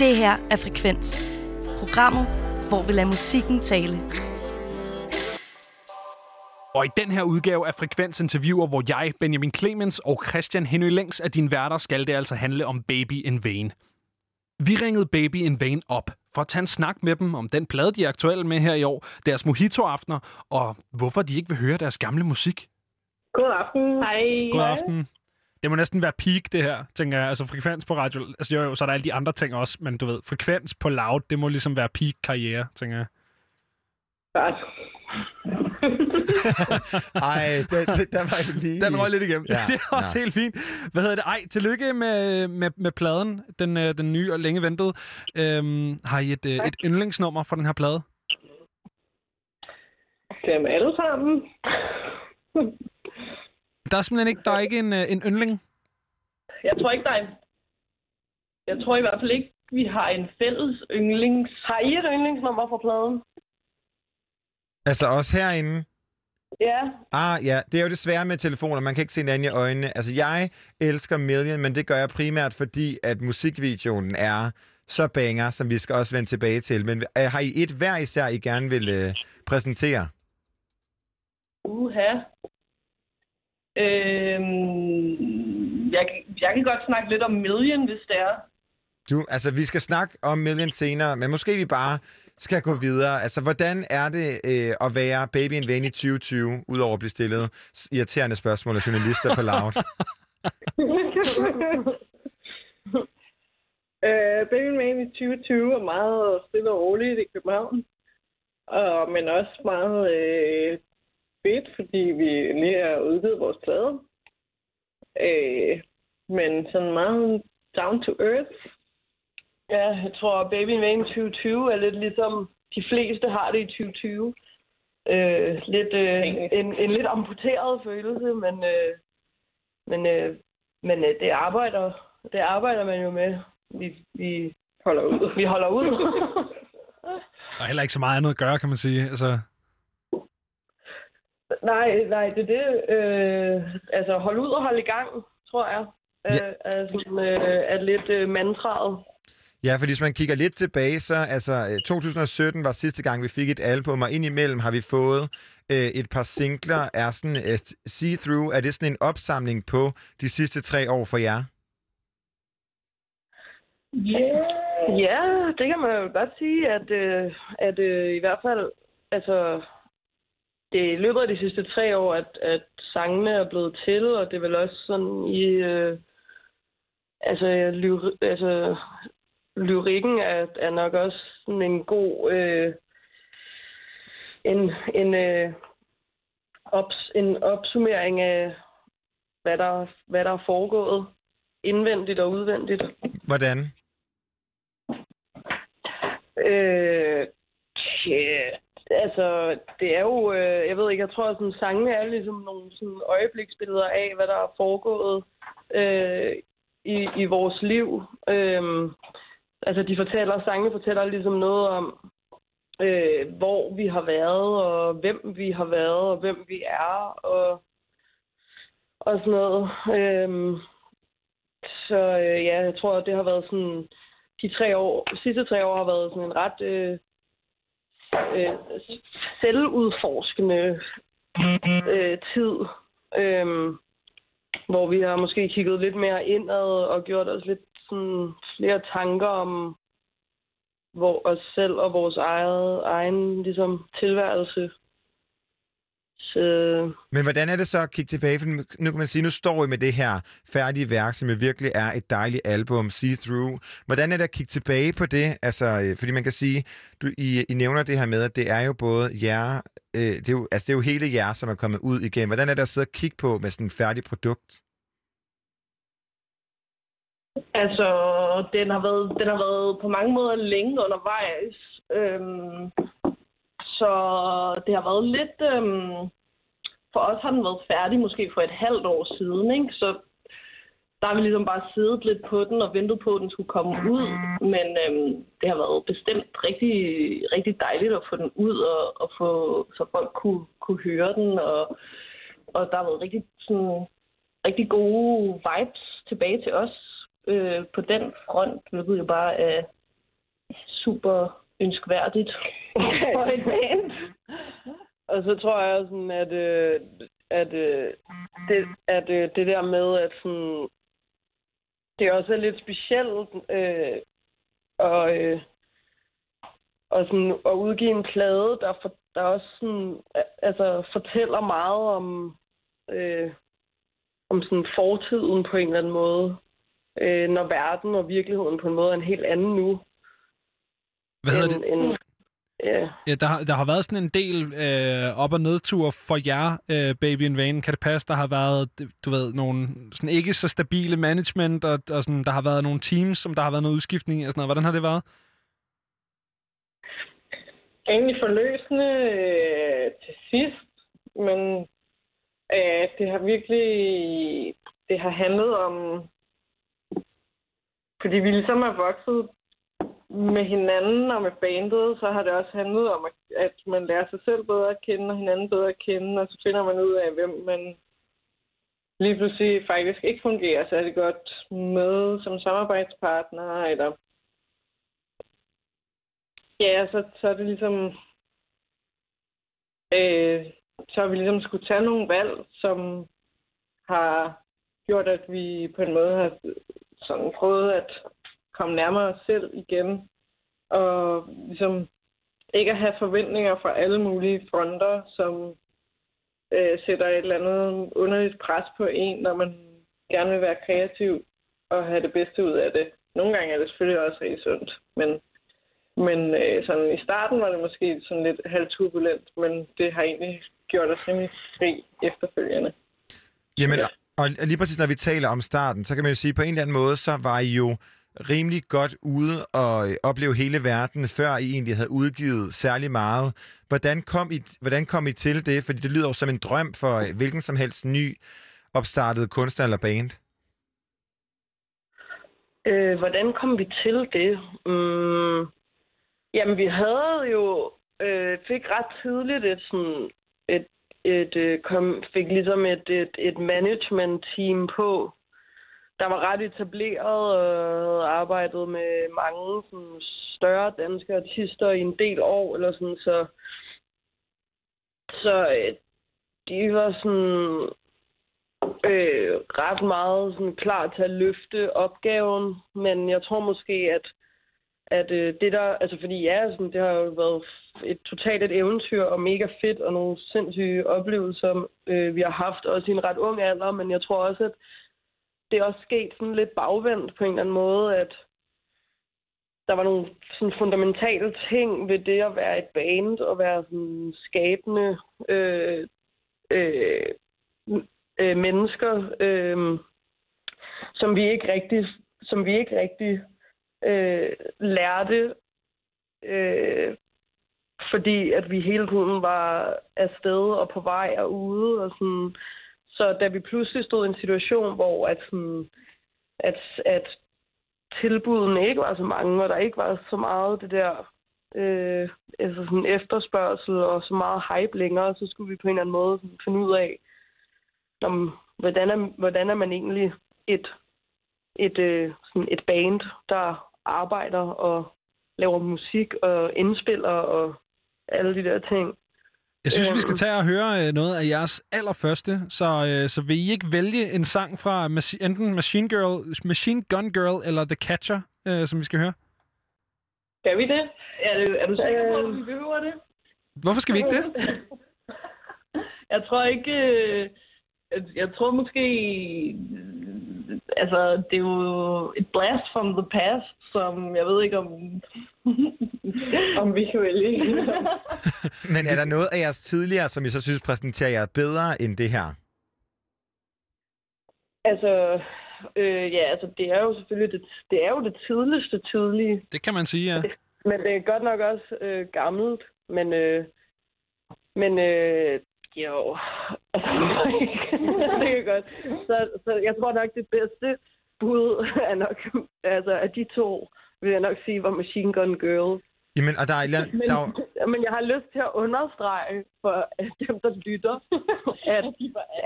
Det her er Frekvens. Programmet, hvor vi lader musikken tale. Og i den her udgave af Frekvens interviewer, hvor jeg, Benjamin Clemens og Christian Henry Længs af dine værter, skal det altså handle om Baby in Vain. Vi ringede Baby in Vain op for at tage en snak med dem om den plade, de er aktuelle med her i år, deres mojito-aftener, og hvorfor de ikke vil høre deres gamle musik. God aften. Hej. God aften. Det må næsten være peak, det her, tænker jeg. Altså frekvens på radio. Altså jo, jo, så er der alle de andre ting også, men du ved, frekvens på loud, det må ligesom være peak karriere, tænker jeg. Godt. Ej, det, det, der var jo lige... Den røg lidt igennem. Ja, det er også ja. helt fint. Hvad hedder det? Ej, tillykke med, med, med pladen, den, øh, den nye og længe ventede. Øhm, har I et, øh, et yndlingsnummer for den her plade? Dem alle sammen. Der er simpelthen ikke, der er ikke en, øh, en yndling. Jeg tror ikke, der er en... Jeg tror i hvert fald ikke, vi har en fælles yndlings... Har I et yndlingsnummer fra pladen? Altså også herinde. Ja. Ah, ja, det er jo det svære med telefoner. Man kan ikke se hinanden i øjnene. Altså, jeg elsker Million, men det gør jeg primært, fordi at musikvideoen er så banger, som vi skal også vende tilbage til. Men øh, har I et hver især, I gerne vil øh, præsentere? Uha. Øhm, jeg, kan- jeg kan godt snakke lidt om Million, hvis det er. Du, altså, vi skal snakke om Million senere, men måske vi bare skal gå videre. Altså, hvordan er det øh, at være Baby in Vain i 2020, udover at blive stillet irriterende spørgsmål af journalister på loud? øh, Baby Man i 2020 er meget stille og roligt i København. Og, men også meget øh, fedt, fordi vi lige har udgivet vores plade. Øh, men sådan meget down to earth. Ja, jeg tror, Baby Man 2020 er lidt ligesom de fleste har det i 2020. Øh, lidt, øh, en, en lidt amputeret følelse, men, øh, men, øh, men øh, det arbejder det arbejder man jo med. Vi, vi holder ud. Vi holder ud. Der er heller ikke så meget andet at gøre, kan man sige. Altså, nej, nej, det er det. Øh, altså, hold ud og hold i gang, tror jeg. Øh, Ja. altså, øh, er lidt øh, mantraet. Ja, fordi hvis man kigger lidt tilbage, så altså øh, 2017 var sidste gang, vi fik et album, og indimellem har vi fået øh, et par singler. Er sådan øh, See-Through, er det sådan en opsamling på de sidste tre år for jer? Yeah. Ja, det kan man jo godt sige, at, øh, at øh, i hvert fald, altså, det er i løbet af de sidste tre år, at, at sangene er blevet til, og det er vel også sådan i, øh, altså, lyri, altså, lyrikken er, er nok også sådan en god, øh, en, en, øh, ops, en opsummering af, hvad der, hvad der er foregået indvendigt og udvendigt. Hvordan? Øh, tja, altså, det er jo, øh, jeg ved ikke, jeg tror, at sådan, sangene er ligesom nogle sådan, øjebliksbilleder af, hvad der er foregået øh, i, i vores liv. Øh, altså, de fortæller, sangene fortæller ligesom noget om, øh, hvor vi har været, og hvem vi har været, og hvem vi er, og, og sådan noget. Øh, så øh, ja, jeg tror, at det har været sådan de tre år, sidste tre år har været sådan en ret øh, øh, selvudforskende øh, tid, øh, hvor vi har måske kigget lidt mere indad og gjort os lidt sådan flere tanker om hvor, os selv og vores eget, egen ligesom, tilværelse. Så, Men hvordan er det så at kigge tilbage? For nu kan man sige, nu står I med det her færdige værk, som virkelig er et dejligt album, See-Through. Hvordan er det at kigge tilbage på det? Altså, øh, fordi man kan sige, du, I, I nævner det her med, at det er jo både jer, øh, det, er jo, altså det er jo hele jer, som er kommet ud igen. Hvordan er det at sidde og kigge på med sådan et færdigt produkt? Altså, den har været, den har været på mange måder længe undervejs. Øhm, så det har været lidt... Øhm, for os har den været færdig måske for et halvt år siden, ikke? Så der har vi ligesom bare siddet lidt på den og ventet på, at den skulle komme ud. Men øhm, det har været bestemt rigtig, rigtig dejligt at få den ud, og, og få, så folk kunne, kunne høre den. Og, og der har været rigtig, sådan, rigtig gode vibes tilbage til os øh, på den front, hvilket jo bare er super ønskværdigt for et band. Og så tror jeg sådan, at, øh, at, øh, det, at øh, det der med, at sådan, det også er lidt specielt øh, og, øh, og sådan, at udgive en plade, der, for, der også sådan, altså, fortæller meget om, øh, om sådan fortiden på en eller anden måde. Øh, når verden og virkeligheden på en måde er en helt anden nu. Hvad hedder det? End, Ja. ja der, har, der har været sådan en del øh, op- og nedtur for jer, øh, Baby in Vain. Kan det passe, der har været, du ved, nogle sådan ikke så stabile management, og, og sådan, der har været nogle teams, som der har været noget udskiftning i, og sådan noget. Hvordan har det været? Egentlig forløsende øh, til sidst, men øh, det har virkelig det har handlet om, fordi vi ligesom er vokset med hinanden og med bandet, så har det også handlet om, at man lærer sig selv bedre at kende, og hinanden bedre at kende, og så finder man ud af, hvem man lige pludselig faktisk ikke fungerer særlig godt med som samarbejdspartner, eller ja, så, så er det ligesom, øh, så har vi ligesom skulle tage nogle valg, som har gjort, at vi på en måde har sådan prøvet at komme nærmere os selv igen, og ligesom ikke at have forventninger fra alle mulige fronter, som øh, sætter et eller andet underligt pres på en, når man gerne vil være kreativ og have det bedste ud af det. Nogle gange er det selvfølgelig også rigtig sundt, men, men øh, sådan i starten var det måske sådan lidt halvturbulent, men det har egentlig gjort os rimelig fri efterfølgende. Jamen, og lige præcis når vi taler om starten, så kan man jo sige, at på en eller anden måde, så var I jo rimelig godt ude og øh, opleve hele verden, før I egentlig havde udgivet særlig meget. Hvordan kom I, hvordan kom I til det? Fordi det lyder jo som en drøm for øh, hvilken som helst ny opstartet kunstner eller band. Øh, hvordan kom vi til det? Mm, jamen, vi havde jo øh, fik ret tidligt et sådan et, et, øh, kom, fik ligesom et, et, et management team på, der var ret etableret og arbejdet med mange sådan, større danske artister i en del år, eller sådan, så, så øh, de var sådan øh, ret meget sådan, klar til at løfte opgaven, men jeg tror måske, at at øh, det der, altså fordi ja, sådan, det har jo været et totalt et eventyr og mega fedt og nogle sindssyge oplevelser, øh, vi har haft også i en ret ung alder, men jeg tror også, at det er også sket sådan lidt bagvendt på en eller anden måde, at der var nogle sådan fundamentale ting ved det at være et band og være sådan skabende øh, øh, øh, mennesker, øh, som vi ikke rigtig, som vi ikke rigtig øh, lærte, øh, fordi at vi hele tiden var afsted og på vej og ude og sådan så da vi pludselig stod i en situation, hvor at, sådan, at, at tilbudene ikke var så mange, og der ikke var så meget det der øh, altså sådan efterspørgsel og så meget hype længere, så skulle vi på en eller anden måde finde ud af, om, hvordan, er, hvordan er man egentlig et, et, øh, sådan et band, der arbejder og laver musik og indspiller og alle de der ting. Jeg synes, vi skal øhm. tage og høre øh, noget af jeres allerførste, så, øh, så vil I ikke vælge en sang fra enten Machine, Girl, Machine Gun Girl eller The Catcher, øh, som vi skal høre? Skal vi det? Er, du, er du sikker på, at vi behøver det? Hvorfor skal vi ikke det? jeg tror ikke... Jeg tror måske... Altså, det er jo et blast from the past, som jeg ved ikke om om vi kan vælge. Men er der noget af jeres tidligere, som I så synes præsenterer jer bedre end det her? Altså, øh, ja, altså det er jo selvfølgelig det, det er jo det tidligste tidlige. Det kan man sige, ja. Men det er godt nok også øh, gammelt, men øh, men øh, jo, altså, det kan godt. Så, så jeg tror nok, det bedste bud er nok, altså af de to, vil jeg nok sige, var Machine Gun Girl. Jamen, og der er, der, men, der er... men jeg har lyst til at understrege for dem, der lytter, at,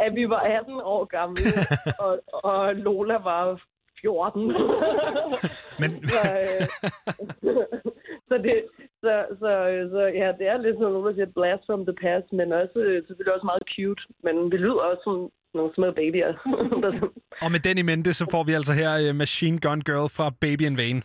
at vi var 18 år gamle, og, og Lola var 14. men... så, øh, så det, så, så, øh, så ja, det er lidt sådan noget, man siger blast from the past, men også øh, selvfølgelig også meget cute. Men det lyder også som nogle små babyer. og med den i mente, så får vi altså her øh, Machine Gun Girl fra Baby in Vain.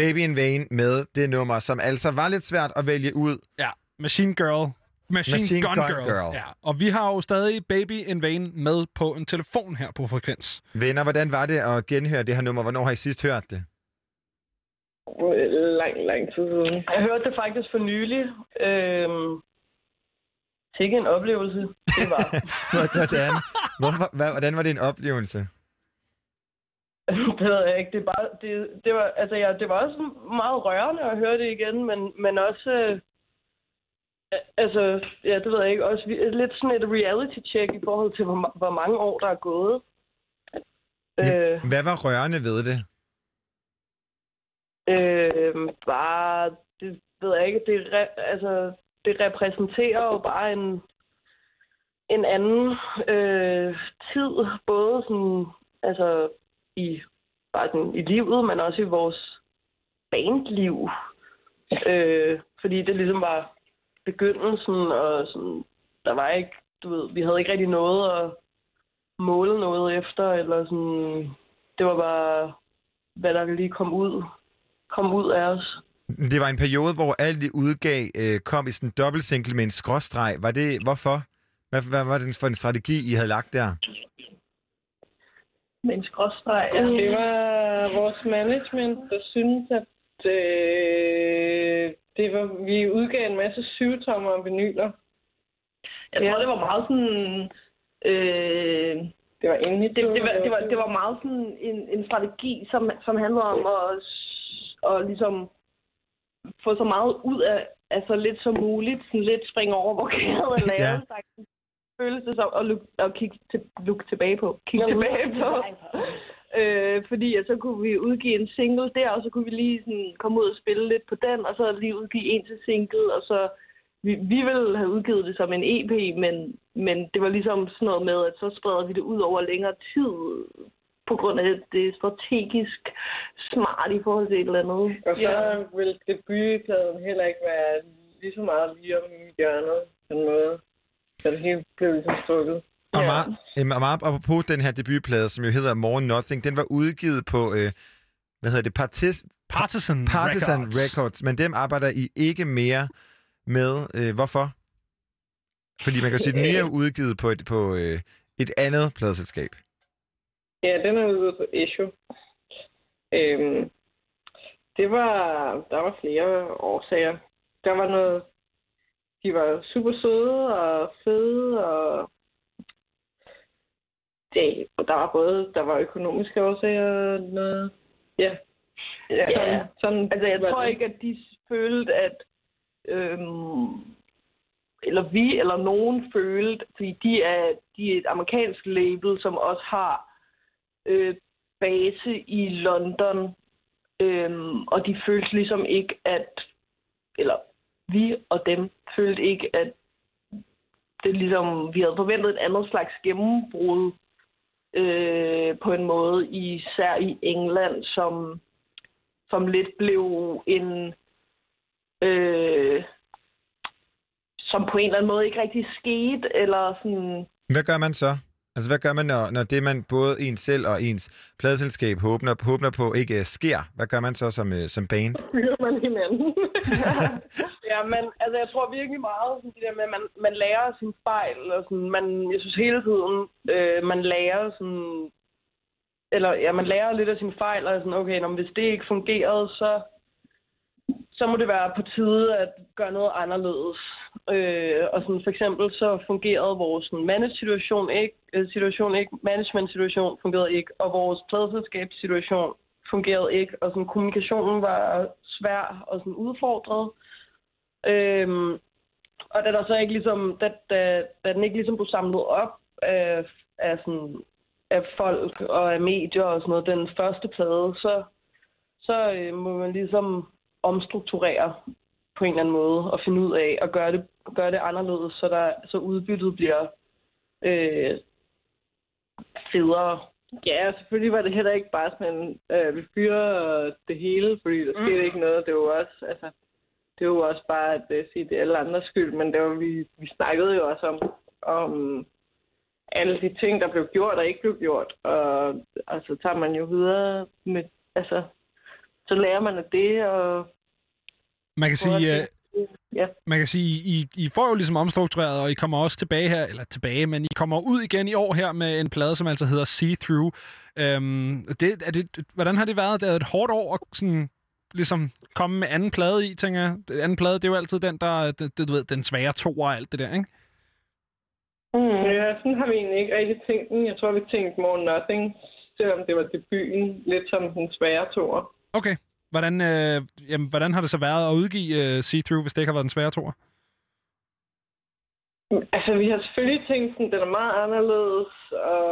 Baby in Vain med det nummer, som altså var lidt svært at vælge ud. Ja, Machine Girl. Machine, Machine Gun, Gun Girl. Girl. Ja, og vi har jo stadig Baby in Vain med på en telefon her på Frekvens. Venner, hvordan var det at genhøre det her nummer? Hvornår har I sidst hørt det? Lang, lang tid siden. Jeg hørte det faktisk for nylig. Øhm, Sikke en oplevelse. Det var. Hvordan, hvorfor, hvordan var det en oplevelse? det ved jeg ikke. Det, er bare, det, det, var, altså, ja, det var også meget rørende at høre det igen, men, men også... Øh, altså, ja, det ved jeg ikke. Også lidt sådan et reality check i forhold til, hvor, hvor mange år der er gået. Øh, Hvad var rørende ved det? øh, bare, det ved jeg ikke, det, re, altså, det repræsenterer jo bare en, en anden øh, tid, både sådan, altså, i, bare sådan, i livet, men også i vores bandliv. Øh, fordi det ligesom var begyndelsen, og sådan, der var ikke, du ved, vi havde ikke rigtig noget at måle noget efter, eller sådan, det var bare, hvad der lige kom ud, kom ud af os. Det var en periode, hvor alt det udgav øh, kom i sådan en dobbeltsingle med en skråstreg. Var det, hvorfor? Hvad, hvad var det for en strategi, I havde lagt der? Med en skråstreg, ja. Det var vores management, der syntes, at øh, det var, vi udgav en masse syvtommer og vinyler. Jeg tror, det var meget sådan... Øh, Det var inde i det, det, var, det, var, det var meget sådan en, en strategi, som, som handlede om at, at ligesom få så meget ud af altså lidt som muligt, sådan lidt springe over, hvor kæret er lavet, Ja. Det som at, look, at kigge til, look tilbage på. Kigge tilbage på. Øh, fordi at så kunne vi udgive en single der, og så kunne vi lige sådan komme ud og spille lidt på den, og så lige udgive en til single, og så vi, vi ville have udgivet det som en EP, men, men det var ligesom sådan noget med, at så spreder vi det ud over længere tid, på grund af at det er strategisk smart i forhold til et eller andet. Og så ja. ville debutpladen heller ikke være lige så meget lige om hjørnet på en måde. Så det hele blev ligesom strukket. Og Ja. meget, øh, meget apropos den her debutplade, som jo hedder More Nothing, den var udgivet på, øh, hvad hedder det, Partis, Partisan, Partisan Records. Records. Men dem arbejder I ikke mere med. Øh, hvorfor? Fordi man kan jo sige, at den nye er udgivet på et, på, øh, et andet pladeselskab. Ja, den er ude på Issue. Øhm, det var, der var flere årsager. Der var noget, de var super søde og fede, og det, der var både, der var økonomiske årsager og noget, ja. Ja. Sådan, sådan Altså, jeg tror det. ikke, at de følte, at... Øhm, eller vi eller nogen følte, fordi de er, de er et amerikansk label, som også har øh, base i London. Øhm, og de følte ligesom ikke, at... Eller vi og dem følte ikke, at det ligesom, vi havde forventet et andet slags gennembrud øh, på en måde, især i England, som som lidt blev en... Øh, som på en eller anden måde ikke rigtig skete, eller sådan... Hvad gør man så? Altså, hvad gør man, når, når det, man både ens selv og ens pladeselskab håber, håber på, ikke øh, sker? Hvad gør man så som, øh, som band? Fyrer man hinanden. Ja, men altså, jeg tror virkelig meget sådan det der med, at man, man lærer af sine fejl. Og sådan, man, jeg synes hele tiden, øh, man lærer sådan... Eller ja, man lærer lidt af sine fejl, og sådan, okay, når, hvis det ikke fungerede, så, så må det være på tide at gøre noget anderledes. Øh, og sådan, for eksempel så fungerede vores sådan, manage-situation ikke, øh, situation ikke, management-situation fungerede ikke, og vores pladselskabssituation fungerede ikke, og sådan, kommunikationen var svær og sådan udfordret. Øh, og da der så ikke ligesom, da, da, da den ikke ligesom blev samlet op af, af, sådan, af folk og af medier og sådan noget, den første plade, så, så øh, må man ligesom omstrukturere på en eller anden måde og finde ud af at gøre det, gøre det anderledes, så, der, så udbyttet bliver øh, federe. Ja, selvfølgelig var det heller ikke bare sådan, øh, vi fyrer det hele, fordi der skete Mm. ikke noget. Det var også, altså, det var også bare at uh, sige, det er alle andres skyld, men det var, vi, vi snakkede jo også om, om alle de ting, der blev gjort og ikke blev gjort. Og altså, tager man jo videre med, altså, så lærer man af det, og Man kan sige, øh, ja. man kan sige I, I får jo ligesom omstruktureret, og I kommer også tilbage her, eller tilbage, men I kommer ud igen i år her med en plade, som altså hedder See Through. Øhm, det, er det, hvordan har det været? Det er et hårdt år at sådan, ligesom komme med anden plade i, tænker jeg. Den Anden plade, det er jo altid den, der, det, det, du ved, den svære to og alt det der, ikke? Mm. Ja, sådan har vi egentlig ikke rigtig tænkt den. Jeg tror, vi tænkte More Nothing, selvom det var debuten, lidt som den svære toer. Okay. Hvordan, øh, jamen, hvordan har det så været at udgive øh, See Through, hvis det ikke har været den svære tor? Altså, vi har selvfølgelig tænkt, at den er meget anderledes og,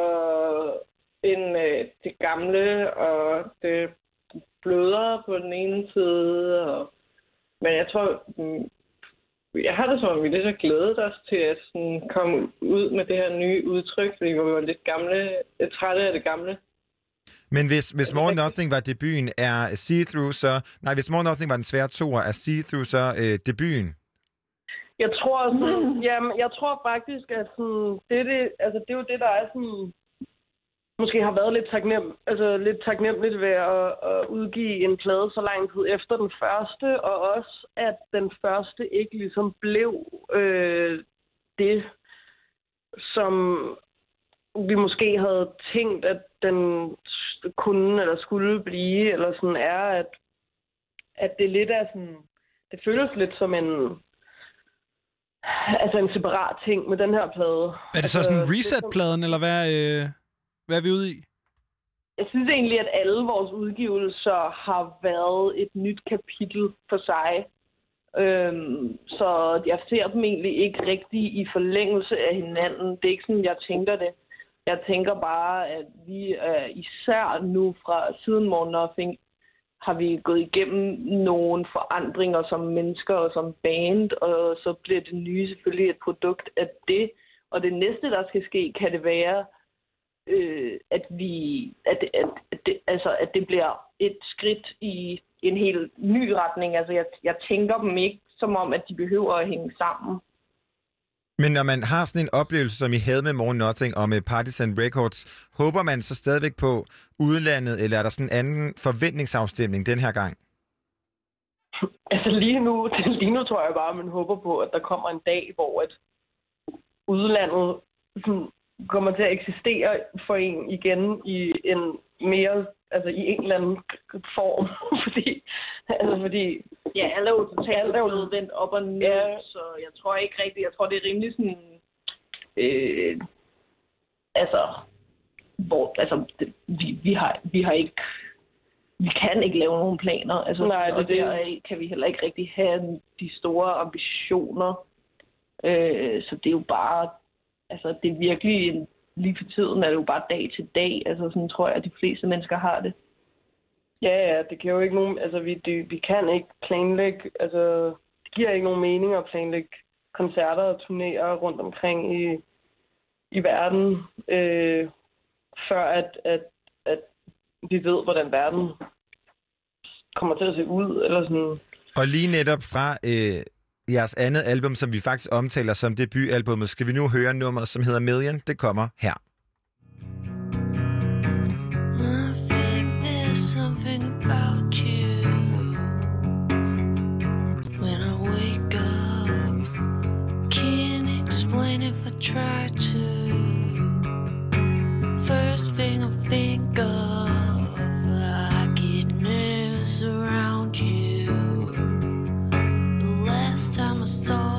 end øh, det gamle, og det blødere på den ene side. Og, men jeg tror, mm, jeg har det som om, vi lidt har glædet os til at sådan, komme ud med det her nye udtryk, fordi vi var lidt gamle, trætte af det gamle. Men hvis, hvis More Nothing var debuten, er See-Through så... Nej, hvis More Nothing var den svære toer, er See-Through så øh, debuten? Jeg tror, sådan, jamen, jeg tror faktisk, at sådan, det, det, altså, det er jo det, der er sådan, måske har været lidt, taknem, altså, lidt taknemmeligt ved at, at udgive en plade så lang tid efter den første, og også, at den første ikke ligesom blev øh, det, som vi måske havde tænkt, at den kunne eller skulle blive, eller sådan er, at, at det lidt er sådan, det føles lidt som en, altså en separat ting med den her plade. Er det så altså, sådan det er reset-pladen, eller hvad, øh, hvad er vi ude i? Jeg synes egentlig, at alle vores udgivelser har været et nyt kapitel for sig. Øhm, så jeg ser dem egentlig ikke rigtig i forlængelse af hinanden. Det er ikke sådan, jeg tænker det. Jeg tænker bare, at vi er især nu fra siden morgen Nothing, har vi gået igennem nogle forandringer som mennesker og som band, og så bliver det nye selvfølgelig et produkt af det. Og det næste, der skal ske, kan det være, øh, at vi at, at, at, det, altså, at det bliver et skridt i en helt ny retning. Altså, jeg, jeg tænker dem ikke som om, at de behøver at hænge sammen. Men når man har sådan en oplevelse, som I havde med More Nothing og med eh, Partisan Records, håber man så stadigvæk på udlandet, eller er der sådan en anden forventningsafstemning den her gang? Altså lige nu, lige nu tror jeg bare, at man håber på, at der kommer en dag, hvor at udlandet sådan, kommer til at eksistere for en igen i en mere, altså i en eller anden form fordi, altså fordi, Ja, alle er jo totalt blevet vendt op og ned, Ja. så jeg tror ikke rigtigt, jeg tror det er rimelig sådan, øh, altså, hvor, altså, det, vi, vi, har, vi har ikke, vi kan ikke lave nogen planer, altså, Nej, det og der kan vi heller ikke rigtig have de store ambitioner, øh, så det er jo bare, altså, det er virkelig, lige for tiden er det jo bare dag til dag, altså, sådan tror jeg, at de fleste mennesker har det ja, ja, det giver jo ikke nogen, altså vi, det, vi kan ikke planlægge, altså det giver ikke nogen mening at planlægge koncerter og turnéer rundt omkring i, i verden, øh, før at, at, at vi ved, hvordan verden kommer til at se ud, eller sådan. Og lige netop fra øh, jeres andet album, som vi faktisk omtaler som debutalbummet, skal vi nu høre nummeret, som hedder Million. Det kommer her. Try to. First thing I think of, I get nervous around you. The last time I saw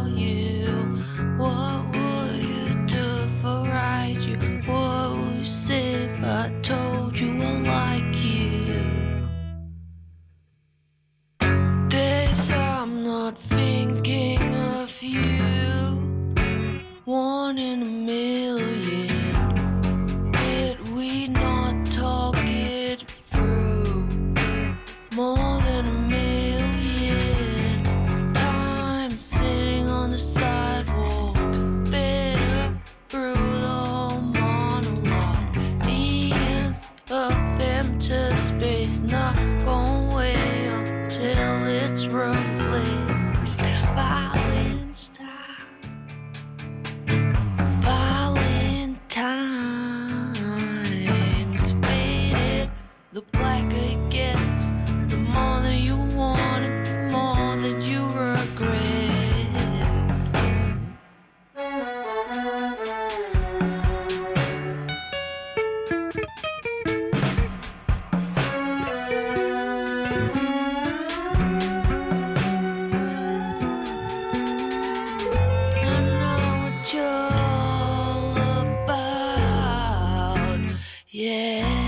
morning Yeah.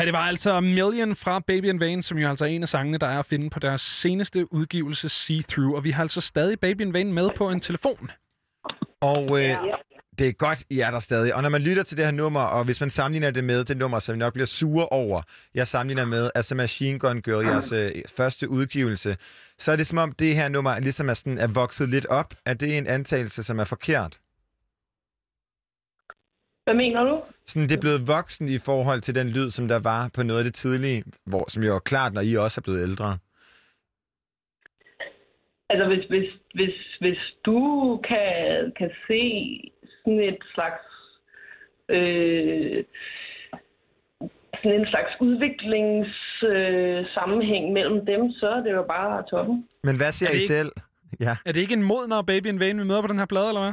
Her det var altså Million fra Baby in Vain, som jo altså er en af sangene, der er at finde på deres seneste udgivelse See Through. Og vi har altså stadig Baby in Vain med på en telefon. Og øh, det er godt, I er der stadig. Og når man lytter til det her nummer, og hvis man sammenligner det med det nummer, som vi nok bliver sure over, jeg sammenligner med altså Machine Gun Girl, jeres øh, første udgivelse, så er det som om det her nummer ligesom er, sådan, er vokset lidt op. Er det en antagelse, som er forkert? Hvad mener du? Sådan, det er blevet voksen i forhold til den lyd, som der var på noget af det tidlige, hvor, som jo er klart, når I også er blevet ældre. Altså, hvis, hvis, hvis, hvis du kan, kan se sådan et slags... Øh, sådan en slags udviklingssammenhæng øh, sammenhæng mellem dem, så er det jo bare toppen. Men hvad siger Er I ikke- selv? Ja. Er det ikke en modner Baby in Vain, vi møder på den her plade, eller hvad?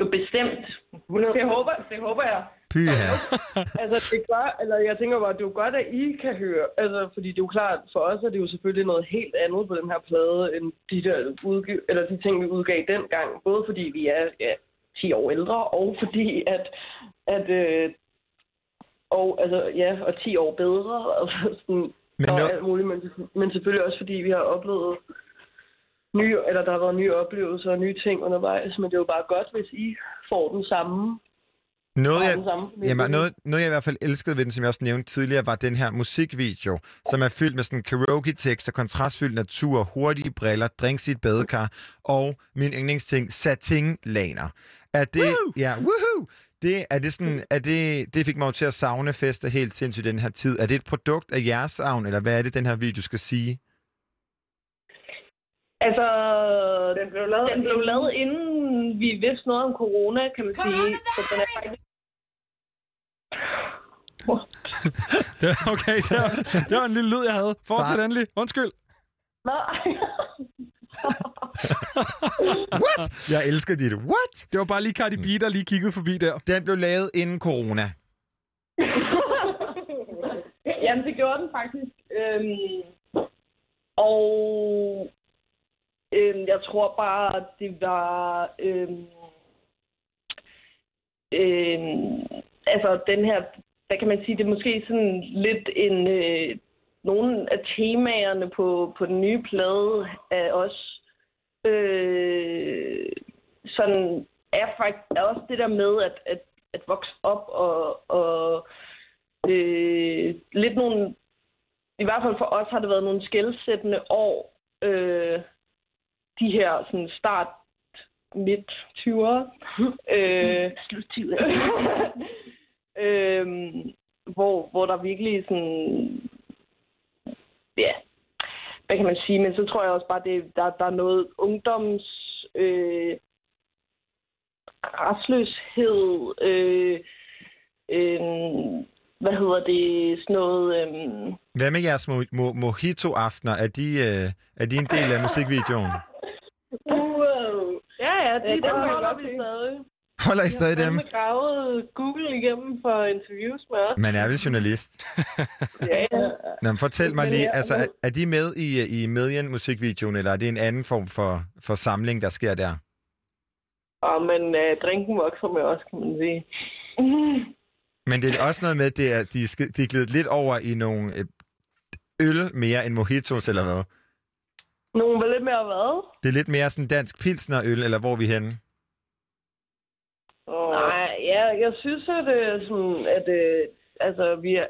Jo, bestemt. Det håber, det håber jeg. Py her. Altså, det gør, eller jeg tænker bare, det er jo godt, at I kan høre, altså, fordi det er jo klart, for os er det jo selvfølgelig noget helt andet på den her plade, end de, der udgiv, eller de ting, vi udgav dengang. Både fordi vi er ja, 10 år ældre, og fordi at, at øh, og, altså, ja, og 10 år bedre, altså sådan, Men og alt muligt, men, men selvfølgelig også fordi vi har oplevet nye, eller der har været nye oplevelser og nye ting undervejs, men det er jo bare godt, hvis I får den samme. noget, har jeg, den samme Jamen, noget, noget, jeg i hvert fald elskede ved den, som jeg også nævnte tidligere, var den her musikvideo, som er fyldt med sådan karaoke-tekster, kontrastfyldt natur, hurtige briller, drinks i et badekar, og min yndlingsting, satin-laner. Er det... Woo! Ja, woohoo! Det, er det, sådan, er det, det fik mig jo til at savne fester helt sindssygt i den her tid. Er det et produkt af jeres savn, eller hvad er det, den her video skal sige? Altså, den blev lavet, den blev lavet inden vi vidste noget om corona, kan man sige. Så den er faktisk... Det, var- okay, det var, det var en lille lyd, jeg havde. Fortsæt Bare- endelig. Undskyld. Nej. Jeg elsker dit. What? Det var bare lige Cardi B, der lige kiggede forbi der. Den blev lavet inden corona. Jamen, det gjorde den faktisk. Øhm, og øhm, jeg tror bare, det var... Øhm, øhm, altså, den her... Hvad kan man sige? Det er måske sådan lidt en... Øh, nogle af temaerne på, på den nye plade er også... Øh, sådan er faktisk er også det der med at, at, at vokse op og, og øh, lidt nogle, i hvert fald for os har det været nogle skældsættende år, øh, de her sådan start midt 20'ere. øh, Slut 20'ere. øh, hvor, hvor der virkelig sådan, ja, hvad kan man sige, men så tror jeg også bare, det, der, der er noget ungdoms, øh, restløshed, øh, øh, hvad hedder det, sådan noget... Øhm... Hvad med jeres mo- mo- mojito-aftener? Er de, øh, er de en del af musikvideoen? Wow. Ja, ja, Ja, jeg holder vi stadig. Holder I stadig Jeg dem? har gravet Google igennem for interviews med os. Man er vel journalist. Ja, ja. Nå, men fortæl mig lige, ja, altså, er, er de med i, i Million-musikvideoen, eller er det en anden form for, for samling, der sker der? Og men uh, drinken vokser med os, kan man sige. Men det er også noget med, at det er, de, er de er glidet lidt over i nogle øh, øl mere end mojitos, eller hvad? Nogen var lidt mere hvad? Det er lidt mere sådan dansk pilsnerøl, eller hvor er vi henne? Og Nej, ja, jeg synes, at, øh, sådan, at øh, altså, vi er,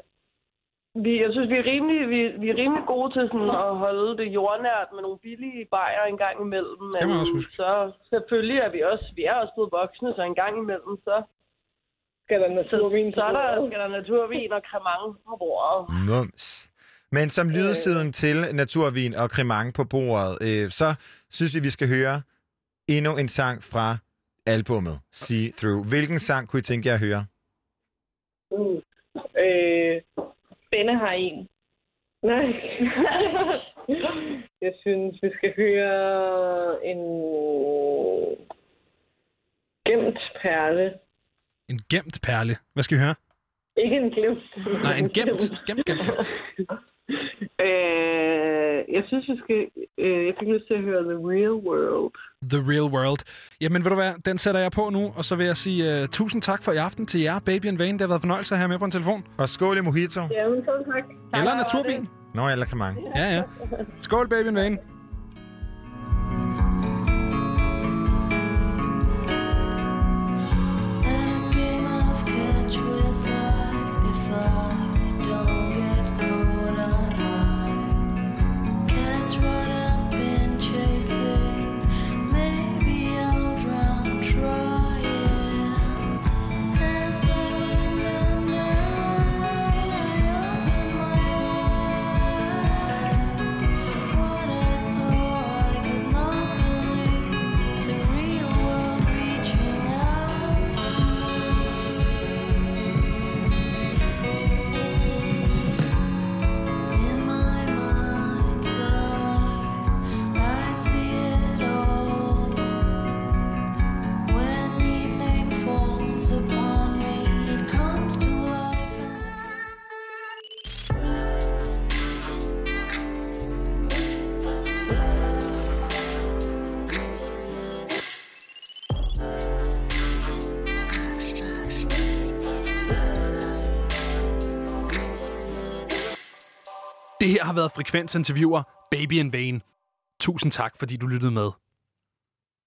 vi, jeg synes, vi er, rimelig, vi, vi er rimelig gode til sådan, at holde det jordnært med nogle billige bajer en gang imellem. Det må man også Men huske. Så selvfølgelig er vi også, vi er også blevet voksne, så en gang imellem, så, skal der så, naturvin så er der, skal der naturvin og cremant på bordet. Mums. Men som lydsiden til naturvin og cremant på bordet, øh, så synes vi, vi skal høre endnu en sang fra albummet See Through. Hvilken sang kunne I tænke jer at høre? Uh. Øh, Benne har en. Nej. jeg synes, vi skal høre en gemt perle. En gemt perle. Hvad skal vi høre? Ikke en glemt. Nej, en gemt. Gemt, gemt, gemt. øh, jeg synes, vi skal... Øh, jeg fik lyst til at høre The Real World. The Real World. Jamen, ved du hvad? Den sætter jeg på nu, og så vil jeg sige uh, tusind tak for i aften til jer, Baby and Vane. Det har været fornøjelse at have med på en telefon. Og skål i mojito. Ja, men så tak. Eller naturvin. Nå, eller cremant. Ja, ja. Skål, Baby and Vane. Det her har været Frekvens Interviewer Baby and Vane. Tusind tak, fordi du lyttede med.